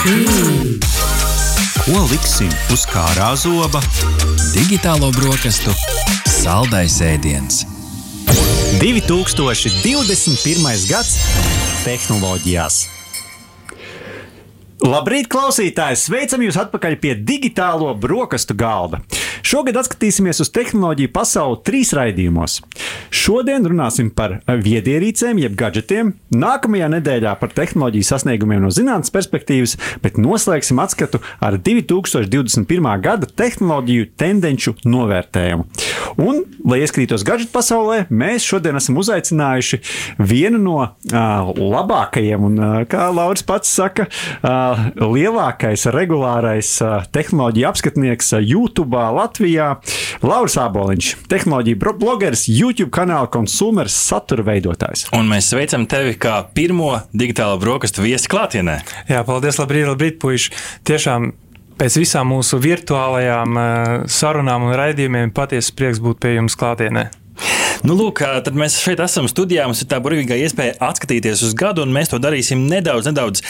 Ko liksim uz kārā zoba? Digitālo brokastu saldais ēdiens. 2021. gads tehnoloģijās. Labrīt, klausītāji! Sveicam jūs atpakaļ pie digitālo brokastu galda. Šogad atskatīsimies uz tehnoloģiju pasauli trīs raidījumos. Šodien runāsim par viedierīcēm, jeb gadgetiem, nākamajā nedēļā par tehnoloģiju sasniegumiem no zinātnes perspektīvas, bet noslēgsim atskatu ar 2021. gada tehnoloģiju tendenču novērtējumu. Un, lai ieskrītos gadgetu pasaulē, mēs šodien esam uzaicinājuši vienu no uh, labākajiem, un, uh, kā Lauris pats saka, uh, lielākais regulārais uh, tehnoloģiju apskatnieks uh, YouTube Latvijā - Lauris Āboliņš, tehnoloģiju blogeris, YouTube kanāla konsumers, satura veidotājs. Un mēs sveicam tevi kā pirmo digitālo brokastu viesi klātienē. Jā, paldies, labrīt, labrīt, puiši. Tiešām pēc visām mūsu virtuālajām uh, sarunām un raidījumiem patiesi prieks būt pie jums klātienē. Nu, lūk, tad mēs šeit esam studijā. Mums ir tā burvīgā iespēja atskatīties uz gadu, un mēs to darīsim nedaudz, nedaudz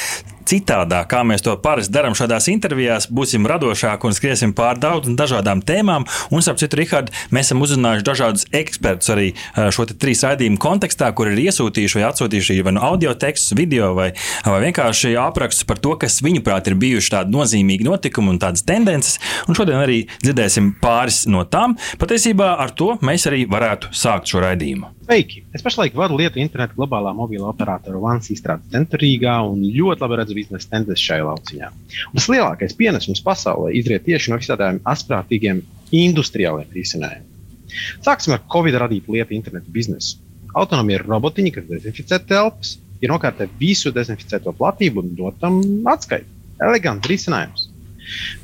citādāk, kā mēs to parasti darām šādās intervijās. Būsim radošāki un skriesim pār daudzām dažādām tēmām. Un, ap citu, Rihard, mēs esam uzrunājuši dažādus ekspertus arī šo trīs raidījumu kontekstā, kur ir iesūtījuši vai atsūtījuši vai nu audio tekstus, video vai, vai vienkārši aprakstus par to, kas viņuprāt ir bijuši tādi nozīmīgi notikumi un tādas tendences. Un šodien arī dzirdēsim pāris no tām. Patiesībā ar to mēs arī varētu sākt šo raidījumu. Sveiki! Es pašlaik vadu lietu internetu globālā mobila operatora Vans izstrādes centra Rīgā un ļoti labi redzu biznesa tendences šajā lauciņā. Tas lielākais pienesums pasaulē izriet tieši no visādiem asprātīgiem industriāliem risinājumiem. Sāksim ar Covid radītu lietu internetu biznesu. Autonomija ir robotiņi, kas dezinficē telpas, ir nokārtē visu dezinficēto platību un dod tam atskaiti. Elegants risinājums.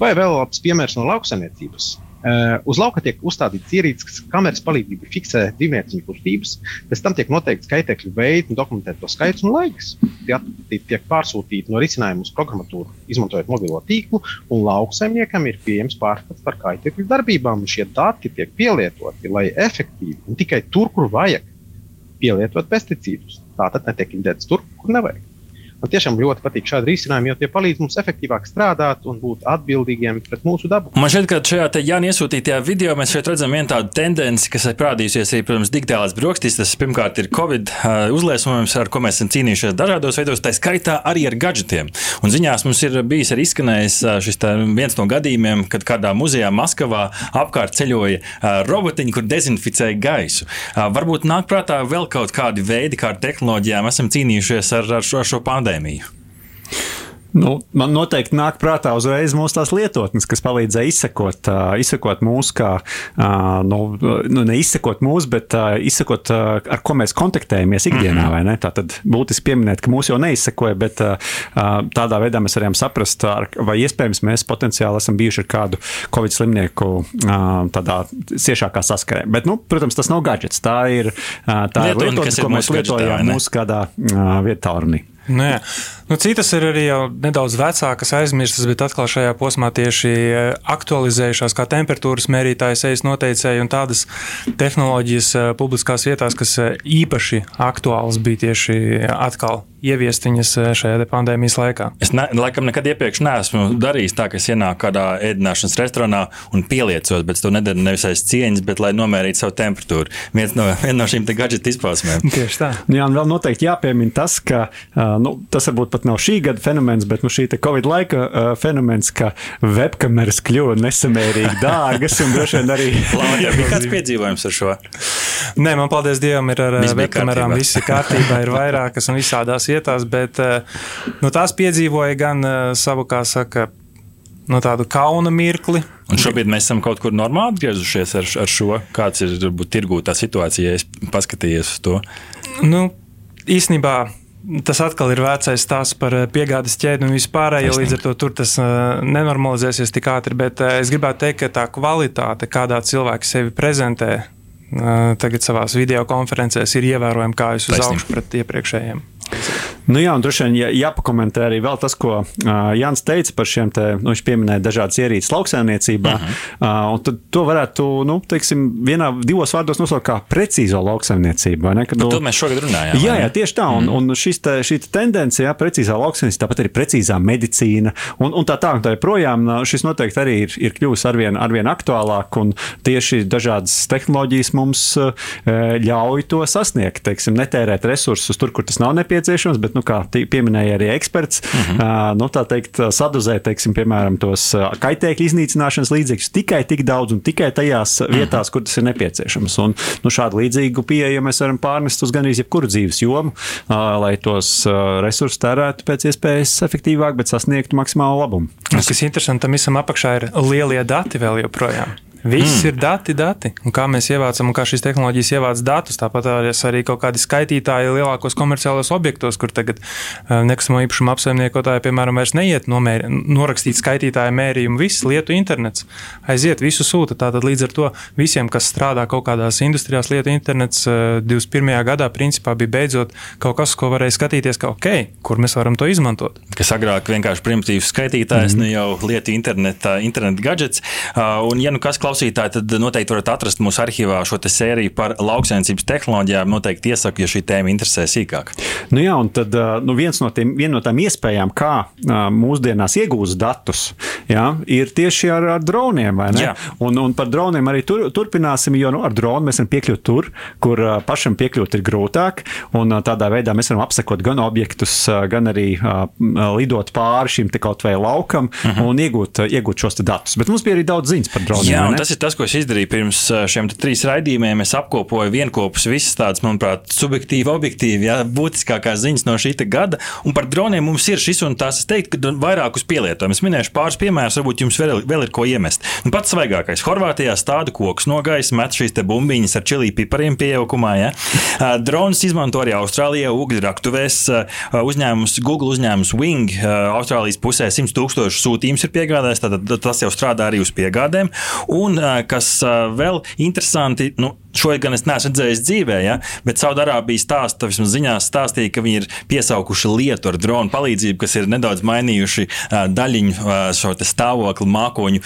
Vai vēl labs piemērs no lauksaimniecības? Uh, uz lauka tiek uzstādīts ierīces, kas kameras palīdzību fiksē dzīvnieku kustības. Pēc tam tiek noteikts skaitekļu veids, dokumentēt to skaits un laiks. Tie tiek pārsūtīti no risinājuma uz programmatūru, izmantojot mobilo tīklu, un lauksaimniekam ir pieejams pārskats par kaitekļu darbībām. Šie dati tiek pielietoti, lai efektīvi un tikai tur, kur vajag, pielietot pesticīdus. Tātad netiek indēts tur, kur nevajag. Man tiešām ļoti patīk šādi risinājumi, jo tie palīdz mums efektīvāk strādāt un būt atbildīgiem pret mūsu dabu. Man šķiet, ka šajā Jānis iesūtītajā video mēs redzam vienu tādu tendenci, kas ir parādījusies arī, protams, digitālās brokastis. Tas pirmkārt ir Covid uzliesmojums, ar ko mēs esam cīnījušies dažādos veidos, tā skaitā arī ar gadgetiem. Un ziņās mums ir bijis arī izskanējis šis tā, viens no gadījumiem, kad kādā muzejā Maskavā apkārt ceļoja robotiņi, kur dezinficēja gaisu. Varbūt nāk prātā vēl kaut kādi veidi, kā ar tehnoloģijām esam cīnījušies ar, ar šo, šo pandēmiju pandēmiju? Nu, man noteikti nāk prātā uzreiz mūsu tās lietotnes, kas palīdzēja izsekot, uh, izsekot mūsu, kā, uh, nu, nu, ne izsekot mūsu, bet uh, izsekot, uh, ar ko mēs kontaktējamies ikdienā. Mm -hmm. Tā tad būtiski pieminēt, ka mūsu jau neizsekoja, bet uh, tādā veidā mēs varējām saprast, ar, vai iespējams mēs potenciāli esam bijuši ar kādu covid slimnieku uh, tādā ciešākā saskarē. Bet, nu, protams, tas nav gadgets. Tā ir, uh, tā Lietotne, ir lietotne, ko mēs lietojām mūsu kādā uh, vietā runī. Nu, jā. nu, citas ir arī nedaudz vecākas, aizmirstas, bet atkal šajā posmā tieši e, aktualizējušās, kā temperatūras mērītājas, ejas noteicēji un tādas tehnoloģijas e, publiskās vietās, kas e, īpaši aktuāls bija tieši atkal ieviest viņas šajā pandēmijas laikā. Es ne, laikam nekad iepriekš neesmu darījis tā, ka es ienāku kādā ēdināšanas restorānā un pieliecos, bet to nedaru nevis aiz cieņas, bet lai nomērītu savu temperatūru. Viens no, viena no šīm gadgetu izpausmēm. Tieši tā. Jā, un vēl noteikti jāpiemina tas, ka nu, tas varbūt pat nav šī gada fenomens, bet nu, šī Covid laika fenomens, ka webkameras kļuva nesamērīgi dārgas un droši vien arī. Labi, bija kāds piedzīvojums ar šo? Nē, man paldies Dievam, ir ar webkamerām viss kārtībā, ir vairākas un visādās vietās, bet uh, nu, tās piedzīvoja gan uh, savu, kā saka, no tādu kauna mirkli. Un šobrīd mēs esam kaut kur normāli atgriezušies ar, ar šo. Kāds ir varbūt tirgū tā situācija, ja es paskatījies uz to? Nu, īstenībā tas atkal ir vecais stāsts par eh, piegādes ķēdi un vispārējo. Līdz ar to tur tas nenormalizēsies tik ātri. Bet es gribētu teikt, ka tā kvalitāte, kādā cilvēks sevi prezentē, tagad savā video konferencēs, ir ievērojami kājas uz augšu pret iepriekšējiem. Thanks. Nu jā, un droši vien jā, jāpakomentē arī tas, ko uh, Jānis teica par šiem te, nu, viņš pieminēja dažādas ierīces lauksaimniecībā. Uh -huh. uh, tad to varētu, nu, teiksim, vienā, divos vārdos nosaukt kā precīzo lauksaimniecību. Kad, nu, to mēs šogad runājām. Jā, jā, tieši tā. Un, mm. un šis te, šī te tendence, jā, precīzā lauksaimniecība, tāpat arī precīzā medicīna un, un tā tā un tā joprojām, šis noteikti arī ir, ir kļuvis arvien, arvien aktuālāk. Un tieši dažādas tehnoloģijas mums uh, ļauj to sasniegt, teiksim, netērēt resursus tur, kur tas nav nepieciešams, bet nu, kā pieminēja arī eksperts, -huh. uh, nu, tā teikt, sadozēt, teiksim, piemēram, tos kaitēkļu iznīcināšanas līdzekļus tikai tik daudz un tikai tajās uh -huh. vietās, kur tas ir nepieciešams. Un, nu, šādu līdzīgu pieeju mēs varam pārnest uz gandrīz jebkuru dzīves jomu, lai tos resursus tērētu pēc iespējas efektīvāk, bet sasniegtu maksimālu labumu. Tas, kas interesanti, tam visam apakšā ir lielie dati vēl joprojām. Viss mm. ir dati, dati. Un kā mēs ievācam, un kā šīs tehnoloģijas ievāc datus, tāpat arī kaut kādi skaitītāji lielākos komerciālos objektos, kur tagad eh, nekustamo īpašumu apsaimniekotāji, piemēram, vairs neiet nomēri, norakstīt skaitītāju mērījumu. Viss lietu internets aiziet, visu sūta. Tātad līdz ar to visiem, kas strādā kaut kādās industrijās, lietu internets 21. Eh, gadā principā bija beidzot kaut kas, ko varēja skatīties, ka ok, kur mēs varam to izmantot. Kas agrāk vienkārši primitīvs skaitītājs, mm nu jau lietu interneta, interneta gadgets. Uh, un, ja nu kas klausītāji, tad noteikti varat atrast mūsu arhīvā šo sēriju par lauksainicības tehnoloģijām. Noteikti iesaku, ja šī tēma interesē sīkāk. Nu jā, un tad nu viens no tiem, viena no tām iespējām, kā mūsdienās iegūst datus, jā, ir tieši ar, ar droniem. Un, un par droniem arī tur, turpināsim, jo nu, ar dronu mēs varam piekļūt tur, kur pašam piekļūt ir grūtāk. Un tādā veidā mēs varam apsekot gan objektus, gan arī lidot pāri šim kaut vai laukam uh mhm. -huh. un iegūt, iegūt šos datus. Bet mums bija arī daudz ziņas par droniem. Jā, tas ir tas, ko es izdarīju pirms šiem trīs raidījumiem. Es apkopoju vienopus visas tādas, manuprāt, subjektīvi, objektīvi, jā, būtiskākās ziņas no šī gada. Un par droniem mums ir šis un tās. Es teiktu, ka vairākus pielietojumus. Minēšu pāris piemērus, varbūt jums vēl, vēl ir ko iemest. Nu, pats svaigākais - Horvātijā stāda koks no gaisa, met šīs bumbiņas ar čili pipariem pieaukumā. Ja? Dronas izmanto arī Austrālijā ugļu raktuvēs. Uzņēmums Google uzņēmums Wing Austrālijas pusē 100 tūkstošu sūtījumus ir piegādājis. Tad tas jau strādā arī uz piegādēm. Un kas vēl interesanti, nu, šo gan es neesmu redzējis dzīvē, ja, bet Saudārābijas stāsta, vismaz ziņās stāstīja, ka viņi ir piesaukuši lietu ar dronu palīdzību, kas ir nedaudz mainījuši daļiņu šo stāvokli mākoņu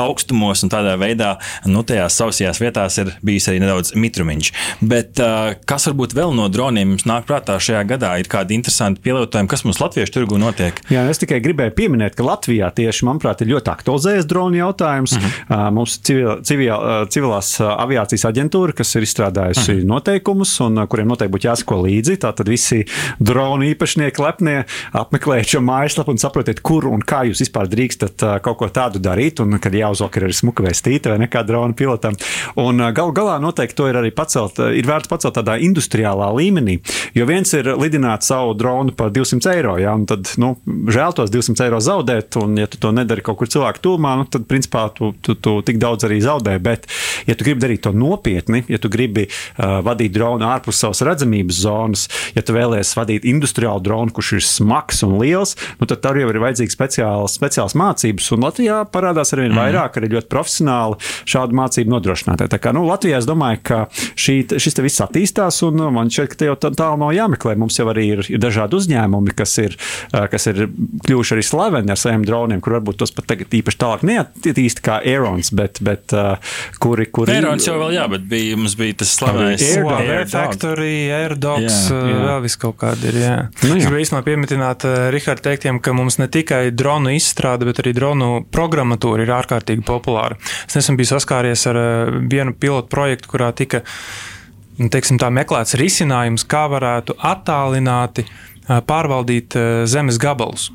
augstumos, un tādā veidā nu, tajās sausajās vietās ir bijis arī nedaudz mitrumiņš. Bet kas varbūt vēl no droniem jums nāk prātā šajā gadā? Ir kādi interesanti pielietojumi, kas mums latviešu tirgu notiek? Jā, es tikai gribēju pieminēt, ka Latvijā tieši, manuprāt, ir ļoti aktualizējies dronu jautājums. Mhm. -huh. Mums civil, civil, civilās aviācijas aģentūra, kas ir izstrādājusi uh mhm. noteikumus, un kuriem noteikti būtu jāsako līdzi. Tātad visi dronu īpašnieki lepnie apmeklējiet šo mājaslapu un saprotiet, kur un kā jūs vispār drīkstat kaut ko tādu darīt, un kad jāuzvalk ir arī smuka vēstīta vai nekā drona pilotam. Un gal galā noteikti to ir arī pacelt, ir vērts pacelt tādā industriālā līmenī, jo viens ir lidināt savu dronu par 200 eiro, ja, un tad, nu, žēl tos 200 eiro zaudēt, un ja tu to nedari kaut kur cilvēku tūmā, nu, tad, principā, tu, tu, tu tik daudz arī zaudē. Bet, ja tu gribi darīt to nopietni, ja tu gribi uh, vadīt dronu ārpus savas redzamības zonas, ja tu vēlēsies vadīt industriālu dronu, kurš ir smags un liels, nu, tad tur jau ir vajadzīgs speciāls, speciāls mācības. Un Latvijā parādās arvien mm. vairāk arī ļoti profesionāli šādu mācību nodrošinātāji. Tā kā nu, Latvijā es domāju, ka šī, šis viss attīstās, un nu, man šķiet, ka te jau tālu nav jāmeklē. Mums jau arī ir, ir dažādi uzņēmumi, kas ir, uh, kas ir kļuvuši arī slaveni ar saviem droniem, kur varbūt tos pat tagad īpaši tālāk neattīst kā Aerons, bet, bet uh, kuri. kuri Aerons jau vēl jā, bet bija, mums bija tas slavenais Air Factory, Airdogs, jā. vēl vis kaut kādi ir. Jā. Nu, jā. Es gribēju īstenībā pieminēt uh, Rihardu teiktiem, ka mums ne tikai dronu izstrāde, bet arī dronu programmatūra ir ārkārtīgi populāra. Es nesen biju saskāries ar uh, vienu pilotu projektu, kurā tika nu, teiksim, tā, meklēts risinājums, kā varētu attālināti pārvaldīt zemes gabalus.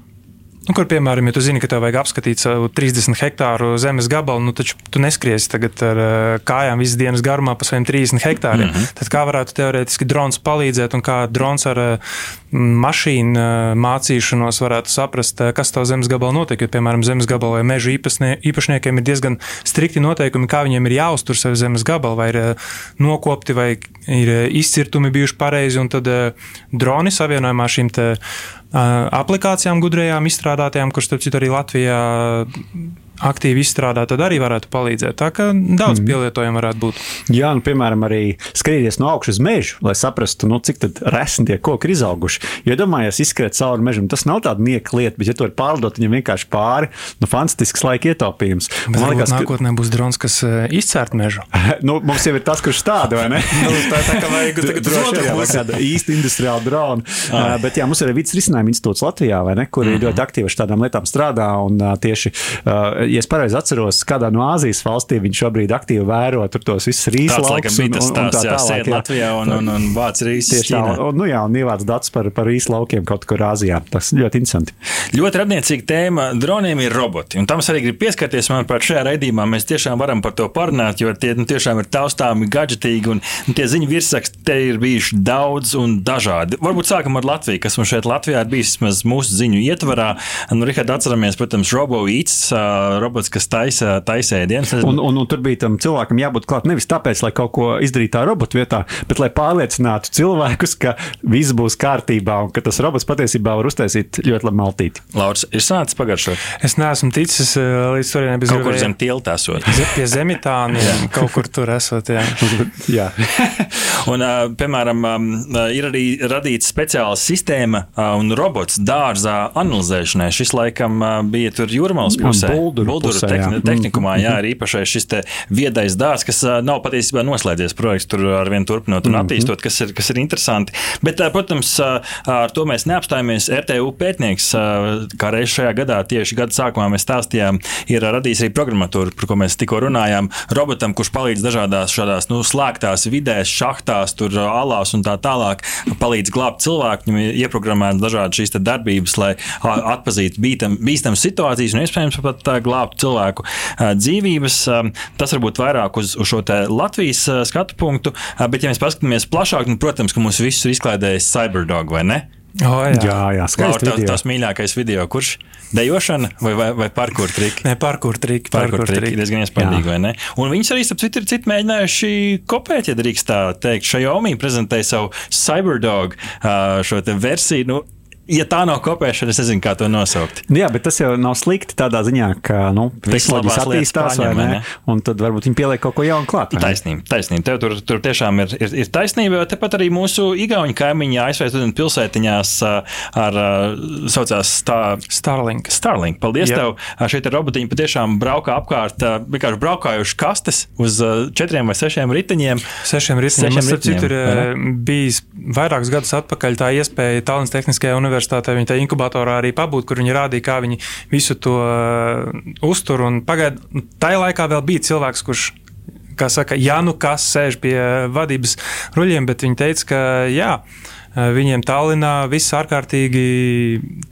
Nu, kur, piemēram, ja tu zini, ka tev vajag apskatīt savu 30 hektāru zemes gabalu, nu, taču tu neskriesi tagad ar uh, kājām visas dienas garumā pa saviem 30 hektāriem. Mm -hmm. Tad kā varētu teorētiski drons palīdzēt un kā drons ar uh, mašīnu uh, mācīšanos varētu saprast, kas to zemes gabalā notiek. Jo, piemēram, zemes gabalā vai meža īpašniekiem ir diezgan strikti noteikumi, kā viņiem ir jāuztur savu zemes gabalu, vai ir nokopti, vai ir izcirtumi bijuši pareizi, un tad droni savienojumā šīm te aplikācijām gudrajām izstrādātajām, kuras, starp citu, arī Latvijā aktīvi izstrādā, tad arī varētu palīdzēt. Tā kā daudz mm. pielietojumu varētu būt. Jā, nu, piemēram, arī skrieties no augšas uz mežu, lai saprastu, nu, cik resni tie koki ir izauguši. Jo, domājot, izskriet cauri mežam, tas nav tāds nieka lieta, bet, ja to ir pārdot viņam vienkārši pāri, nu, fantastisks laika ietaupījums. Man liekas, ka nākotnē būs drons, kas uh, izcērt mežu. nu, mums jau ir tas, kurš tādu, vai ne? nu, tā, tā kā vajag tagad droši vien tāda īsta industriāla drona. Uh, bet, jā, mums ir arī vidas risinājuma institūts Latvijā, vai ne, kur mm -hmm. ļoti aktīvi ar tādām lietām strādā. Un, uh, tieši, uh, ja es pareizi atceros, kādā no Āzijas valstīm viņš šobrīd aktīvi vēro tos visus rīslaukus. Un, un, un tā tālāk. Latvijā un, un, un vāc rīsus. Tieši tā, un, nu jā, un ievāc datus par, par rīslaukiem kaut kur Āzijā. Tas ļoti interesanti. Ļoti radniecīga tēma droniem ir roboti. Un tam es arī gribu pieskarties. Manuprāt, šajā raidījumā mēs tiešām varam par to parunāt, jo tie nu, tiešām ir taustāmi, gadgetīgi un nu, tie ziņu virsraksti te ir bijuši daudz un dažādi. Varbūt sākam ar Latviju, kas mums šeit Latvijā ir bijis vismaz mūsu ziņu ietvarā. Nu, Rihard, atceramies, protams, RoboEats, robots, kas taisa, taisa ēdienas. Un, un, un tur bija tam cilvēkam jābūt klāt nevis tāpēc, lai kaut ko izdarītu tā robotu vietā, bet lai pārliecinātu cilvēkus, ka viss būs kārtībā un ka tas robots patiesībā var uztaisīt ļoti labu maltīti. Lauris, ir sācis pagaršot. Es neesmu ticis līdz turienei bez kaut kur zem tilta esot. Pie zemitāniem, kaut kur tur esot, jā. jā. un, piemēram, ir arī radīta speciāla sistēma un robots dārzā analizēšanai. Šis laikam bija tur jūrmālas pusē. Bulduru tehn tehnikumā, jā, ir īpašais šis viedais dārzs, kas nav patiesībā noslēdzies projekts, tur arvien turpinot un attīstot, kas ir, kas ir interesanti. Bet, protams, ar to mēs neapstājamies. RTU pētnieks, kā reiz šajā gadā, tieši gada sākumā mēs stāstījām, ir radījis arī programmatūru, par ko mēs tikko runājām. Robotam, kurš palīdz dažādās šādās nu, slēgtās vidēs, šahtās, tur alās un tā tālāk, palīdz glābt cilvēku. Viņam ir ieprogrammētas dažādas šīs darbības, lai atpazītu bīstamas bīstam situācijas un iespējams pat glābtu cilvēku dzīvības. Tas varbūt vairāk uz, uz šo Latvijas skatu punktu, bet, ja mēs paskatāmies plašāk, nu, protams, ka mums visus ir izklaidējis Cyberdog vai ne? Oh, jā, jā, jā skaisti. Tas tās mīļākais video, kurš dejošana vai, vai, vai parkour triki? Nē, parkour triki. Parkour triki diezgan iespaidīgi, vai ne? Un viņas arī, starp citu, ir citu mēģinājuši kopēt, ja drīkst tā teikt. Xiaomi prezentēja savu Cyberdog šo versiju. Nu, ja tā nav kopēšana, es nezinu, kā to nosaukt. Jā, bet tas jau nav slikti tādā ziņā, ka nu, tehnoloģijas attīstās, vai ne? ne? Un tad varbūt viņi pieliek kaut ko jaunu klāt. Taisnība, taisnība. Tev tur, tur tiešām ir, ir, ir taisnība, jo tepat arī mūsu igauņu kaimiņā ASV studiju pilsētiņās ar saucās tā, Starlink. Starlink. Paldies yep. tev. Šeit ir robotiņi patiešām braukā apkārt, vienkārši braukājuši kastes uz četriem vai sešiem riteņiem. Sešiem riteņiem. Sešiem riteņiem. Citur bijis vairākus gadus atpakaļ tā iespēja Tallinas Tehniskajā universitātē universitātē, viņi tajā inkubatorā arī pabūt, kur viņi rādīja, kā viņi visu to uh, uztur. Pagaidā, tajā laikā vēl bija cilvēks, kurš kā saka, ja nu kas sēž pie vadības ruļļiem, bet viņi teica, ka jā. Eh, viņiem Tallinā viss ārkārtīgi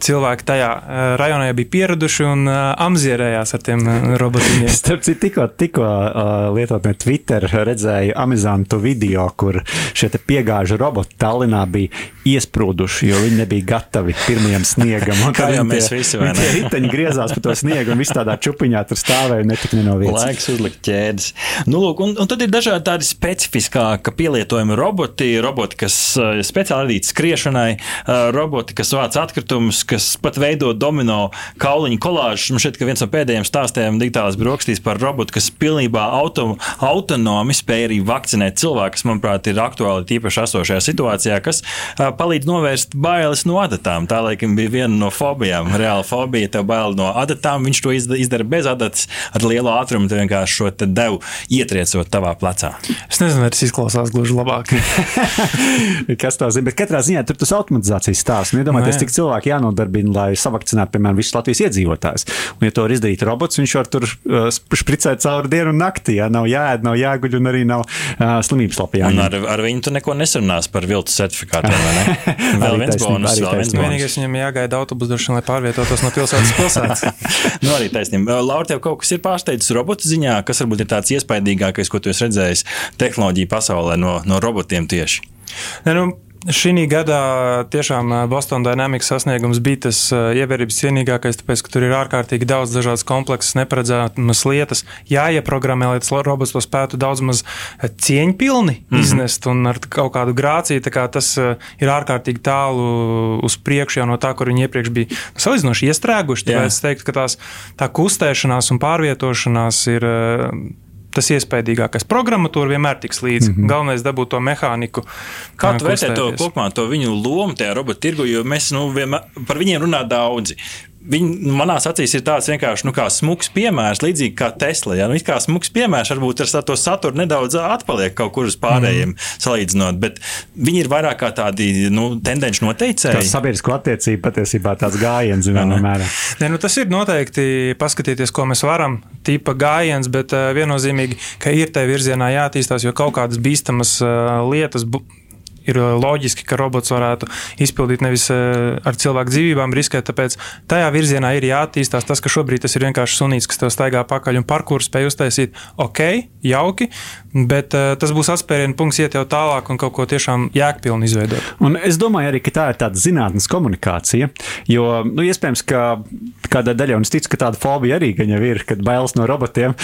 cilvēki tajā eh, rajonā bija pieraduši un eh, amzierējās ar tiem robotiem. Starp citu, tikko, tikko lietotnē Twitter redzēju amizantu video, kur šie piegāžu roboti Tallinā bija iesprūduši, jo viņi nebija gatavi pirmajam sniegam. Kā jau mēs tie, visi zinām, riteņi griezās pa to sniegu un viss tādā čupiņā tur stāvēja un netika no vietas. Laiks uzlikt ķēdes. Nu, lūk, un, un tad ir dažādi tādi specifiskāki pielietojumi roboti, roboti, kas speciāli radīti skriešanai, roboti, kas vāc atkritumus, kas pat veido domino kauliņu kolāžus. Man šķiet, ka viens no pēdējiem stāstiem digitālās brokastīs par robotu, kas pilnībā auto, autonomi spēja arī vakcinēt cilvēku, kas, manuprāt, ir aktuāli tīpaši esošajā situācijā, kas palīdz novērst bailes no adatām. Tā laikam bija viena no fobijām. Reāla fobija, tev bail no adatām. Viņš to izdara bez adatas, ar lielu ātrumu. Tu vienkārši šo devu ietriecot tavā plecā. Es nezinu, vai tas izklausās gluži labāk. Kas tā zina? Katrā ziņā tur tas automatizācijas stāsts. Nu, iedomājieties, cik cilvēki jānodarbina, lai savakcinātu, piemēram, visus Latvijas iedzīvotājus. Un, ja to var izdarīt robots, viņš var tur uh, špricēt cauri dienu un naktī. Ja? Nav jāēd, nav jāguļ un arī nav uh, slimības lapā. Ar, ar viņu tu neko nesarunās par viltu certifikātiem. vēl viens bonus. Vēl viens vienīgais viņam jāgaida autobusu droši, lai pārvietotos no pilsētas pilsētas. nu, arī taisnība. Laura, tev kaut kas ir pārsteidzis robotu ziņā, kas varbūt ir tāds iespaidīgākais, ko tu esi redzējis tehnoloģiju pasaulē no, no robotiem tieši? Ne, nu, Šī gadā tiešām Boston Dynamics sasniegums bija tas ievērības cienīgākais, tāpēc, ka tur ir ārkārtīgi daudz dažādas kompleksas, neparedzētas lietas. Jāieprogrammē, lai tas robots to spētu daudz maz cieņpilni mm -hmm. iznest un ar kaut kādu grāciju. Kā tas ir ārkārtīgi tālu uz priekšu jau no tā, kur viņi iepriekš bija salīdzinoši iestrēguši. Tāpēc es teiktu, ka tās, tā kustēšanās un pārvietošanās ir tas iespējīgākais. Programmatūra vienmēr tiks līdzi. Mm -hmm. Galvenais ir dabūt to mehāniku. Kā tu vērtē to kopumā, to viņu lomu tajā robotu tirgu, jo mēs nu, vienmēr, par viņiem runā daudzi. Viņi manā acīs ir tāds vienkārši nu, smūgs piemērs, līdzīgi kā Tesla. Ja? Nu, kā smūgs piemērs, varbūt ar to saturu nedaudz atpaliek kaut kur uz pārējiem mm. salīdzinot, bet viņi ir vairāk kā tādi nu, tendenci noteicēji. Tas sabiedrisko attiecību patiesībā tāds gājiens, zināmā mērā. Ne, nu, tas ir noteikti paskatīties, ko mēs varam, tipa gājiens, bet uh, viennozīmīgi, ka ir tajā virzienā jāattīstās, jo kaut kādas bīstamas uh, lietas ir uh, loģiski, ka robots varētu izpildīt nevis uh, ar cilvēku dzīvībām riskēt. Tāpēc tajā virzienā ir jāattīstās. Tas, ka šobrīd tas ir vienkārši sunīts, kas tev staigā pakaļ un parkuru spēj uztaisīt, ok, jauki, bet uh, tas būs atspērienu punkts iet jau tālāk un kaut ko tiešām jēgpilni izveidot. Un es domāju arī, ka tā ir tāda zinātnes komunikācija, jo nu, iespējams, ka kādā daļā, un es ticu, ka tāda fobija arī jau ir, kad bailes no robotiem,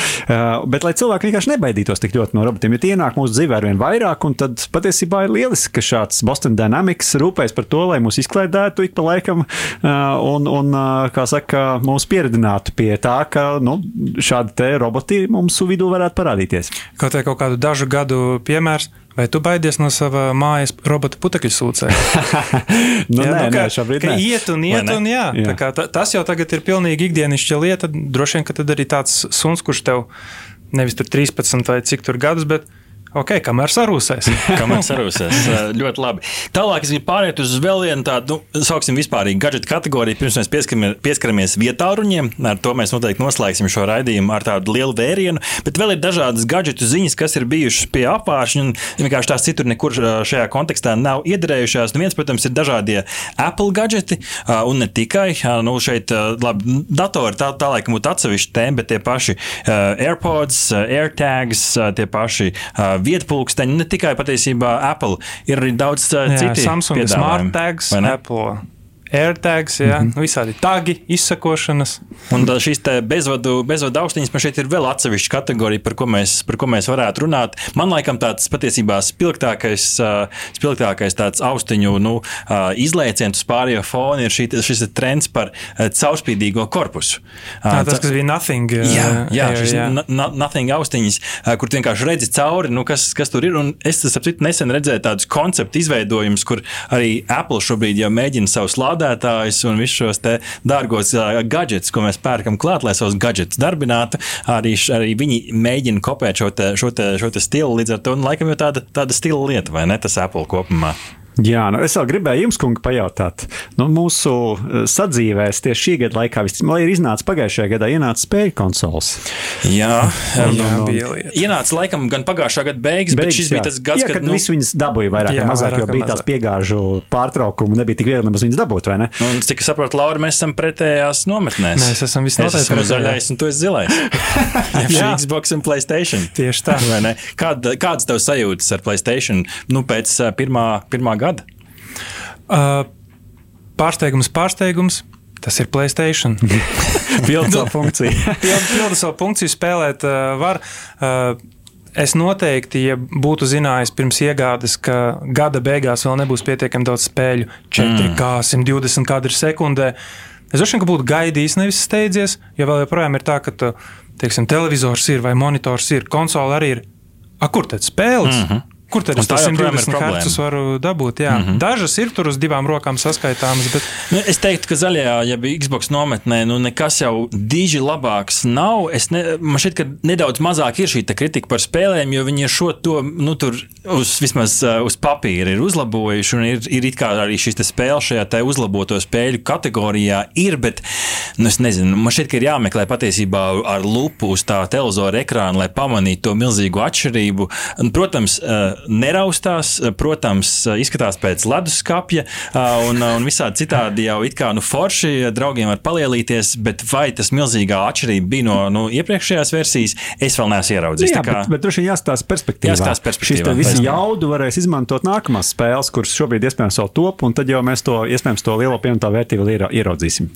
bet lai cilvēki vienkārši nebaidītos tik ļoti no robotiem, jo tie ienāk mūsu dzīvē ar vien vairāk, un tad patiesībā ir lieliski ka šāds Boston Dynamics rūpēs par to, lai mūs izklaidētu ik pa laikam un, un kā saka, mūs pieredinātu pie tā, ka nu, šādi te roboti mums vidū varētu parādīties. Kaut vai kaut kādu dažu gadu piemērs. Vai tu baidies no sava mājas robota putekļu sūcē? nu, jā, nē, nu, ka, nē, šobrīd nē. Iet un iet, un jā. jā. Kā, tas jau tagad ir pilnīgi ikdienišķa lieta. Droši vien, ka tad arī tāds suns, kurš tev nevis tur 13 vai cik tur gadus, bet Ok, kamēr sarūsēs. kamēr sarūsēs. ļoti labi. Tālāk es gribu pāriet uz vēl vienu tādu, nu, sauksim, vispārīgu gadgetu kategoriju. Pirms mēs pieskaramies, pieskaramies vietāruņiem, ar to mēs noteikti noslēgsim šo raidījumu ar tādu lielu vērienu. Bet vēl ir dažādas gadgetu ziņas, kas ir bijušas pie apgāršņa, un vienkārši tās citur nekur šajā kontekstā nav iedarējušās. Nu, viens, protams, ir dažādie Apple gadgeti, un ne tikai. Nu, šeit, labi, datori tā, tā laikam būtu atsevišķa tēma, bet tie paši AirPods, AirTags, tie paši vietpulksteņi, ne tikai patiesībā Apple, ir arī daudz uh, citu. Samsung, Smart Tags, Apple. AirTags, ja, mm -hmm. visādi tagi, izsakošanas. Un šīs bezvadu, bezvadu austiņas man šeit ir vēl atsevišķa kategorija, par ko, mēs, par ko mēs varētu runāt. Man laikam tāds patiesībā spilgtākais, spilgtākais tāds austiņu nu, izlēciens uz pārējo fonu ir šī, šis trends par caurspīdīgo korpusu. Tā, tas, kas bija nothing. Jā, jā, air, šis jā. nothing austiņas, kur vienkārši redzi cauri, nu, kas, kas tur ir. Un es sapratu, nesen redzēju tādus konceptu izveidojumus, kur arī Apple šobrīd jau mēģina savus lādētājus lādētājus un visus šos dārgos gadgets, ko mēs pērkam klāt, lai savus gadgetus darbinātu. Arī, arī viņi mēģina kopēt šo, te, šo, te, šo te stilu līdz ar to. Un, laikam, jau tāda, tāda stila lieta, vai ne? Tas Apple kopumā. Jā, nu es vēl gribēju jums, kungi, pajautāt. Nu, mūsu eh, sadzīvēs tieši šī gada laikā, lai ir iznācis pagājušajā gadā, ienāca spēļu konsoles. Jā, jā bija lieta. Ienāca laikam gan pagājušā gada beigas, beigas bet šis jā. bija tas gads, jā, kad, kad nu, visi viņas dabūja vairāk jā, vai mazāk, jo bija tās piegāžu pārtraukumi, nebija tik viegli nemaz viņas dabūt, vai ne? Nu, cik es saprotu, Laura, mēs esam pretējās nometnēs. Mēs esam visnotaļ. Es esmu zaļais un tu esi zilais. jā, Xbox un Playstation. Tieši tā. Kāda, kādas tev sajūtas ar Playstation nu, pēc pirmā, pirmā gada? Uh, pārsteigums, pārsteigums. Tas ir Playstation. Pildu savu funkciju. Pildu savu funkciju spēlēt uh, var. Uh, es noteikti, ja būtu zinājis pirms iegādes, ka gada beigās vēl nebūs pietiekami daudz spēļu, 4K, mm. 120 kadru sekundē, es droši vien būtu gaidījis, nevis steidzies. Jo vēl joprojām ir tā, ka tu, teiksim, televizors ir vai monitors ir, konsole arī ir. A, kur tad spēles? Mm -hmm. Kur tad es 120 Hz varu dabūt? Jā. Mm -hmm. Dažas ir tur uz divām rokām saskaitāmas. Bet... Nu, es teiktu, ka zaļajā, ja bija Xbox nometnē, nu nekas jau diži labāks nav. Es ne, man šķiet, ka nedaudz mazāk ir šī kritika par spēlēm, jo viņi šo to nu, tur uz, vismaz uh, uz papīra ir uzlabojuši. Ir, ir it kā arī šīs spēles šajā uzlaboto spēļu kategorijā ir, bet nu, es nezinu, man šķiet, ka ir jāmeklē patiesībā ar lupu uz tā televizora ekrāna, lai pamanītu to milzīgo atšķirību. Un, protams, uh, neraustās, protams, izskatās pēc leduskapja un, un visādi citādi jau it kā nu, forši draugiem var palielīties, bet vai tas milzīgā atšķirība bija no nu, iepriekšējās versijas, es vēl neesmu ieraudzījis. Jā, kā... bet, bet droši vien jāstāsta perspektīvā. Jāstāsta perspektīvā. Šis visu jaudu varēs izmantot nākamās spēles, kuras šobrīd iespējams vēl top, un tad jau mēs to iespējams to lielo pievienoto vērtību ieraudzīsim.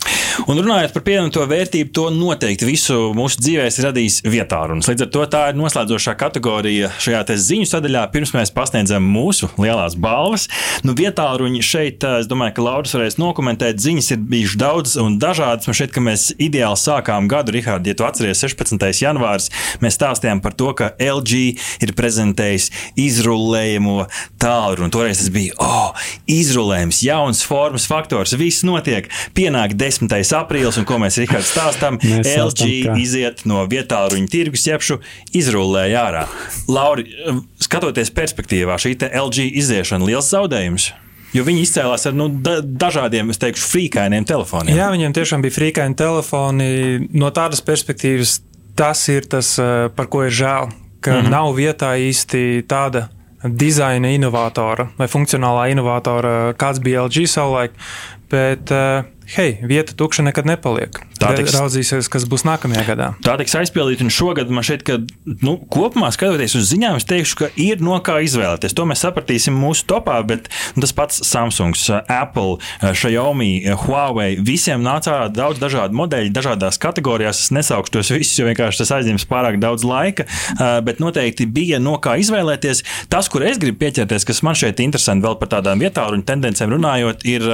Un runājot par pievienoto vērtību, to noteikti visu mūsu dzīvēs radīs vietā runas. Līdz ar to tā ir noslēdzošā kategorija šajā ziņu sadaļā. Pirms mēs pasniedzam mūsu lielās balvas, nu vietā ruņi šeit, es domāju, ka Lauris varēs nokomentēt. Ziņas ir bijušas daudz un dažādas. Man šeit, ka mēs ideāli sākām gadu, Rihard, ja tu atceries 16. janvārs, mēs stāstījām par to, ka LG ir prezentējis izrullējumu tālruni. Toreiz tas bija, oh, izrullējums, jauns formas faktors, viss notiek. Pienāk 10. aprīlis, un ko mēs Rihards stāstām, Mēs LG stāstam, ka- iziet no vietāluņa tirgus, jebšu izrullēja ārā. Lauri, skatoties perspektīvā, šī LG iziešana liels zaudējums. Jo viņi izcēlās ar nu, da dažādiem, es teikšu, frīkainiem telefoniem. Jā, viņiem tiešām bija frīkaini telefoni. No tādas perspektīvas tas ir tas, eh, par ko ir žēl, ka mm -hmm. nav vietā īsti tāda dizaina inovatora vai funkcionālā inovatora, kāds bija LG savulaik. Bet, eh, hei, vieta tukša nekad nepaliek. Tā tiks- Raudzīsies, kas būs nākamajā gadā. Tā tiks aizpildīta, un šogad man šķiet, ka nu, kopumā skatoties uz ziņām, es teikšu, ka ir no kā izvēlēties. To mēs sapratīsim mūsu topā, bet nu, tas pats Samsung, Apple, Xiaomi, Huawei, visiem nāca ārā daudz dažādu modeļu, dažādās kategorijās. Es nesaukšu tos visus, jo vienkārši tas aizņems pārāk daudz laika, bet noteikti bija no kā izvēlēties. Tas, kur es gribu pieķerties, kas man šeit interesanti vēl par tādām vietāluņu tendencēm runājot, ir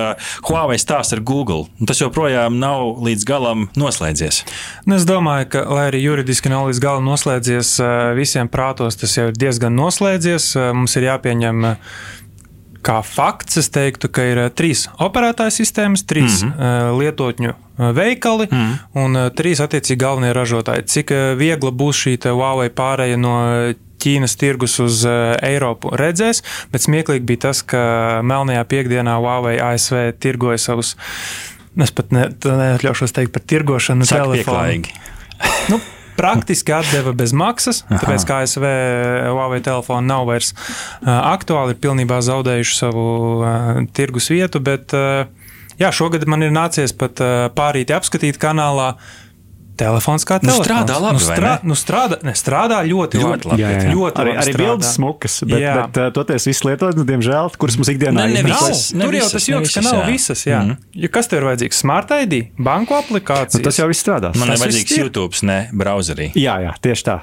Huawei stāsts ar Google. Un tas joprojām nav līdz galam noslēdzies. Nu, es domāju, ka, lai arī juridiski nav līdz galam noslēdzies, eh, visiem prātos tas jau ir diezgan noslēdzies. Eh, Mums ir jāpieņem eh, kā fakts, es teiktu, ka ir trīs operētāju sistēmas, trīs mm -hmm. lietotņu veikali mm -hmm. un trīs attiecīgi galvenie ražotāji. Cik viegla būs šī Huawei pārēja no Ķīnas tirgus uz Eiropu redzēs, bet smieklīgi bija tas, ka melnajā piekdienā Huawei ASV tirgoja savus. Es pat ne, neatļaušos teikt par tirgošanu Saka telefonu. Nu, praktiski atdeva bez maksas, tāpēc kā ASV Huawei telefoni nav vairs uh, aktuāli, ir pilnībā zaudējuši savu uh, tirgus vietu. Bet uh, jā, šogad man ir nācies pat uh, pārīti apskatīt kanālā. Telefons kā Nu, telefons. strādā labi, nu, vai strā, ne? nu, strādā, ne, strādā ļoti, Ļoti labi. Jā, jā, jā. Ļoti arī, labi arī strādā. bildes smukas, bet, Jā. bet uh, toties viss lietotnes, diemžēl, kuras mums ikdienā Ne, ne izmanto- Nav, visas, ne tur jau tas ne joks, ka nav jā. visas. Jā. Mhm. Jo kas tev ir vajadzīgs? Smart ID, banku aplikācija. Nu, tas jau viss strādās. Man ir vajadzīgs ir. YouTube, ne browserī. Jā, jā, tieši tā.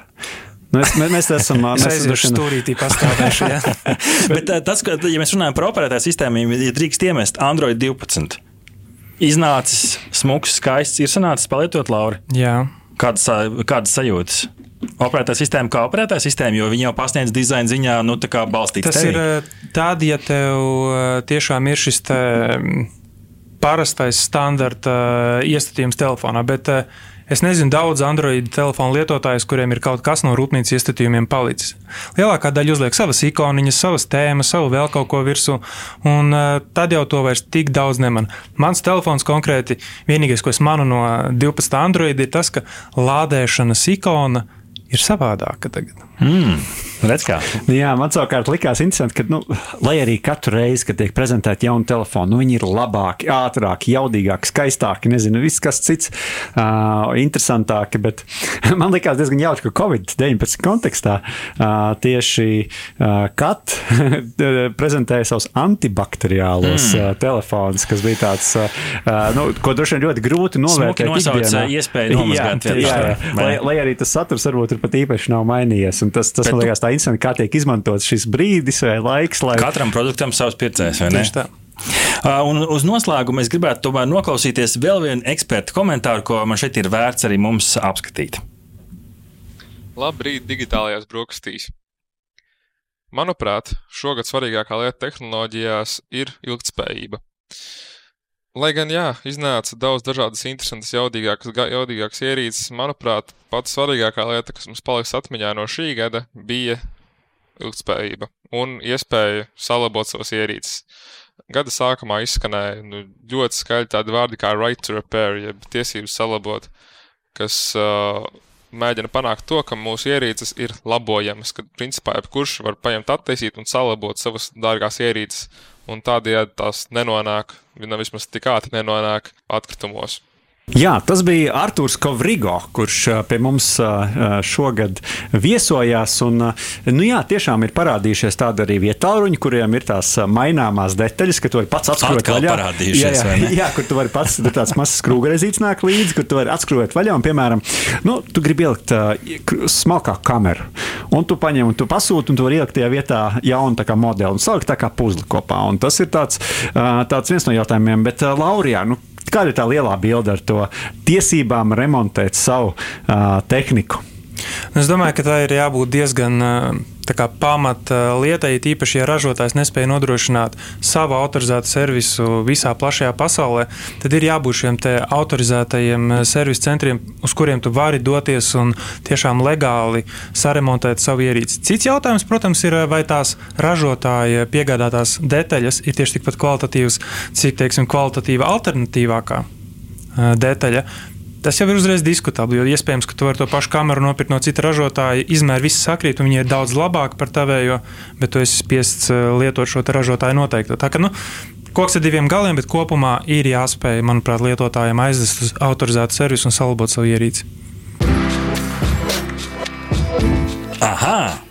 Mēs, mēs, mēs esam. Es mēs esam- stūrītī pastāvēšu. jā. Bet tas, ka, ja mēs runājam par operētāju sistēmu, ja drīkst iemest Android 12, iznācis smuks, skaists, ir sanācis palietot Lauri. jā. Kādas, kādas sajūtas? Operētāja sistēma kā operētāja sistēma, jo viņi jau pasniedz dizaina ziņā, nu, tā kā balstīts. Tas ir eh, tad, ja tev tiešām ir šis te, parastais standarta iestatījums telefonā, bet eh, es nezinu daudz Android telefonu lietotājus, kuriem ir kaut kas no rūpnīcas iestatījumiem palicis. Lielākā daļa uzliek savas ikoniņas, savas tēmas, savu vēl kaut ko virsū, un eh, tad jau to vairs tik daudz neman. Mans telefons konkrēti, vienīgais, ko es manu no 12 Android, ir tas, ka lādēšanas ikona ir savādāka tagad. Mm, redz Jā, man savukārt likās interesanti, ka, nu, lai arī katru reizi, kad tiek prezentēta jauna telefona, nu, viņi ir labāki, ātrāki, jaudīgāki, skaistāki, nezinu, viss kas cits, uh, interesantāki. Bet man likās diezgan jauki, ka Covid-19 kontekstā uh, tieši uh, Kat prezentēja savus antibakteriālos mm. uh, telefonus, kas bija tāds, uh, nu, ko droši vien ļoti grūti novērtēt. nosauc, iespēju nomazgāt jā, jā, jā. vai Lai, lai arī tas saturs varbūt ir pat īpaši nav mainījies. Tas, tas Bet man liekas tā interesanti, kā tiek izmantots šis brīdis vai laiks, lai Katram produktam savs pircējs, vai ne? Tieši tā. Uh, Un uz noslēgumu es gribētu tomēr noklausīties vēl vienu ekspertu komentāru, ko man šeit ir vērts arī mums apskatīt. Labrīt, digitālajās brokastīs! Manuprāt, šogad svarīgākā lieta tehnoloģijās ir ilgspējība. Lai gan, jā, iznāca daudz dažādas interesantas, jaudīgākas, jaudīgākas ierīces, manuprāt, pats svarīgākā lieta, kas mums paliks atmiņā no šī gada, bija ilgspējība un iespēja salabot savas ierīces. Gada sākumā izskanēja nu, ļoti skaļi tādi vārdi kā right to repair, jeb tiesības salabot, kas uh, mēģina panākt to, ka mūsu ierīces ir labojamas, ka principā jebkurš var paņemt, attaisīt un salabot savas dārgās ierīces, un tādējādi tās nenonāk, viņa vismaz tik ātri nenonāk atkritumos. Jā, tas bija Arthurs Kovrigo, kurš pie mums šogad viesojās. Un, nu jā, tiešām ir parādījušies tādi arī vietāluņi, kuriem ir tās maināmās detaļas, ka tu vari pats apskrūvēt vaļā. Jā, jā, jā, kur tu vari pats tāds mazs skrūvgrezīts nāk līdzi, kur tu vari atskrūvēt vaļā. Un, piemēram, nu, tu gribi ielikt uh, smalkāku kameru, un tu paņem un tu pasūti, un tu vari ielikt tajā vietā jaunu modeli un salikt tā kā puzli kopā. Un tas ir tāds, uh, tāds viens no jautājumiem. Bet, uh, Laurijā, nu, Kāda ir tā lielā bilde ar to tiesībām remontēt savu uh, tehniku? Es domāju, ka tā ir jābūt diezgan kā, pamata lietai, īpaši, ja ražotājs nespēja nodrošināt savu autorizētu servisu visā plašajā pasaulē, tad ir jābūt šiem autorizētajiem servisu centriem, uz kuriem tu vari doties un tiešām legāli saremontēt savu ierīci. Cits jautājums, protams, ir, vai tās ražotāja piegādātās detaļas ir tieši tikpat kvalitatīvas, cik, teiksim, kvalitatīva alternatīvākā detaļa. Tas jau ir uzreiz diskutabli, jo iespējams, ka tu vari to pašu kameru nopirkt no cita ražotāja, izmēri viss sakrīt, un viņi ir daudz labāki par tavējo, bet tu esi spiests eh, lietot šo ražotāju noteikti. Tā kā, nu, koks ar diviem galiem, bet kopumā ir jāspēj, manuprāt, lietotājiem aizvest uz autorizētu servisu un salabot savu ierīci. Aha!